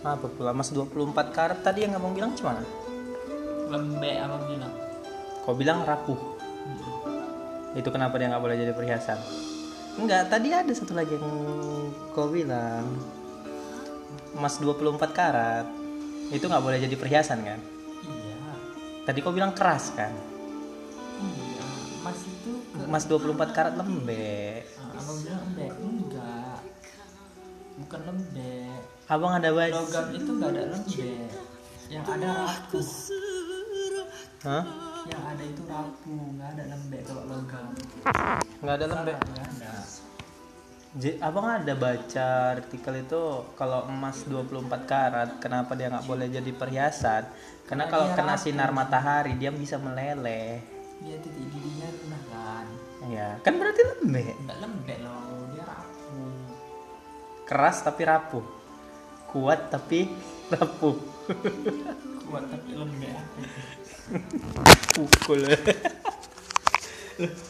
Apa pula Mas 24 karat tadi yang abang bilang cuma lembek apa bilang Kau bilang rapuh. Itu kenapa dia nggak boleh jadi perhiasan? Enggak, tadi ada satu lagi yang kau bilang emas 24 karat. Itu nggak boleh jadi perhiasan kan? iya Tadi kau bilang keras kan? iya mas itu Emas 24 karat lembek. Ah, lembek bukan lembek Abang ada baju. logam itu nggak ada lembek yang ada rapuh Hah? yang ada itu rapuh nggak ada lembek kalau logam Nggak ada lembek. nggak ada J- abang ada baca artikel itu kalau emas 24 karat kenapa dia nggak boleh jadi perhiasan? Karena Karena kalau kena rapuh. sinar matahari dia bisa meleleh. dia titik didinya rendah kan Ya, kan berarti lembek. nggak lembek loh Keras tapi rapuh. Kuat tapi rapuh. kuat tapi lembek? Pukul.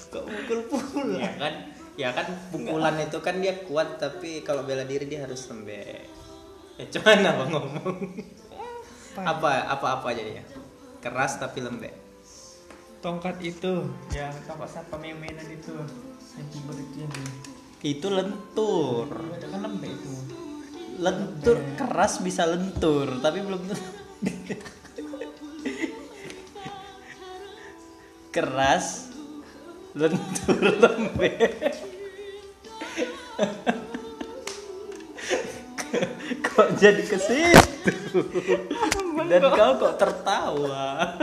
Kok pukul-pukul? Ya kan? Ya kan pukulan itu kan dia kuat tapi kalau bela diri dia harus lembek. Ya cuman apa ngomong? apa apa apa jadinya? Keras tapi lembek. tongkat itu yang tongkat siapa mainan itu yang tiba itu yang Itu lentur. kan lembek itu Lentur keras bisa lentur tapi belum tentu. keras lentur lembek. kok jadi ke situ? Dan kau kok tertawa?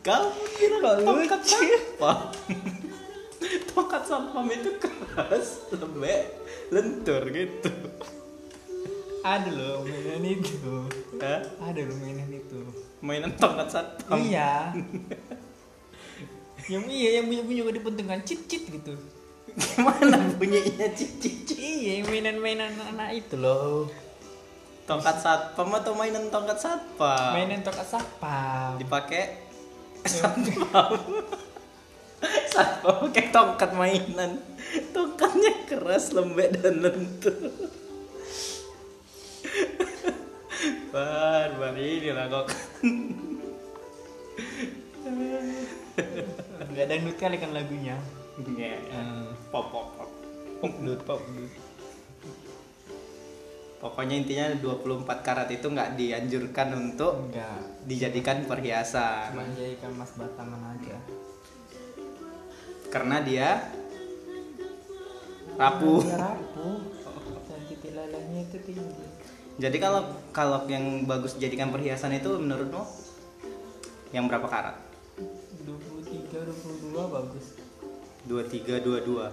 Kau kira tongkat sampah? tongkat sampah itu keras, lembek, lentur gitu. ada loh mainan itu Hah? ada loh mainan itu Mainan tongkat satpam. iya yang iya yang punya punya dipentingkan cit cit gitu Gimana bunyinya cici iya yang mainan mainan anak itu loh Tongkat satpam atau mainan tongkat satpam? mainan tongkat siapa Dipakai satpam. satpam pakai tongkat mainan. Tongkatnya keras, lembek dan lentur. Barbar inilah kok. nggak dangdut kali kan lagunya Iya. Hmm. Pop pop pop. popdut popdut Pokoknya intinya 24 karat itu nggak dianjurkan untuk enggak dijadikan perhiasan cuma jadikan mas batangan aja karena dia rapuh. Dia rapuh dan titik lelehnya itu tinggi Jadi kalau kalau yang bagus dijadikan perhiasan itu menurutmu yang berapa karat? 23 22 bagus 23 22.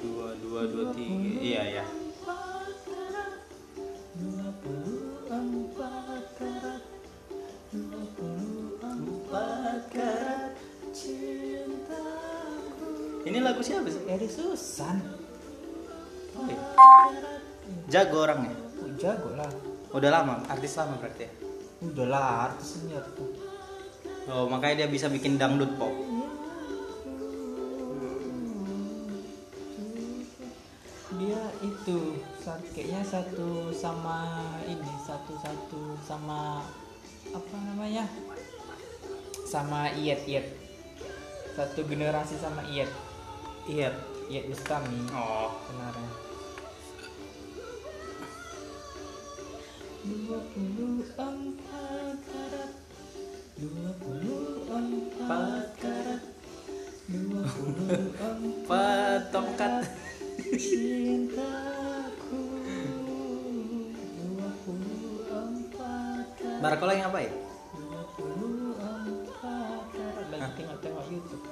22 23. Iya ya. Ini lagu siapa sih? Eri Susan Oh, iya. Jago orangnya. oh, jago lah Udah lama, artis lama berarti ya. udah lah artisnya tuh Oh, makanya dia bisa bikin dangdut pop. dia itu kayaknya satu sama ini satu satu sama apa namanya sama Iyet Iyet satu generasi sama Iyet Iya. Iyet Bustami Oh, kemarin 24 karat 24 karat 24 Pak tongkat. cintaku 24 karat Barakola yang apa ya? 24 karat lagi tengok-tengok YouTube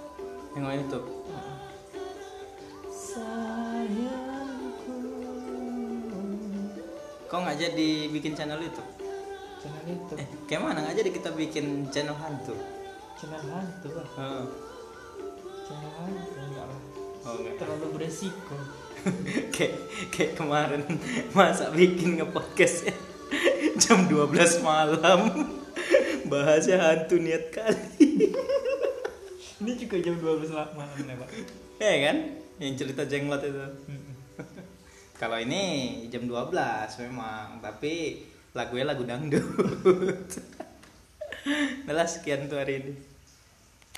Yang YouTube. Sayangku. Kok nggak jadi bikin channel YouTube? channel YouTube Eh, kayak mana? Nggak jadi kita bikin channel hantu? channel hantu lah Oh, channel hantu enggak lah. Oh enggak. terlalu beresiko. Kayak kayak kemarin masa bikin nge-podcast jam 12 malam. Bahasnya hantu niat kali. Ini juga jam 12 malam ya pak. Ya kan yang cerita jenglot itu Kalau ini jam 12 memang, tapi lagunya lagu dangdut. Lah, sekian tuh hari ini.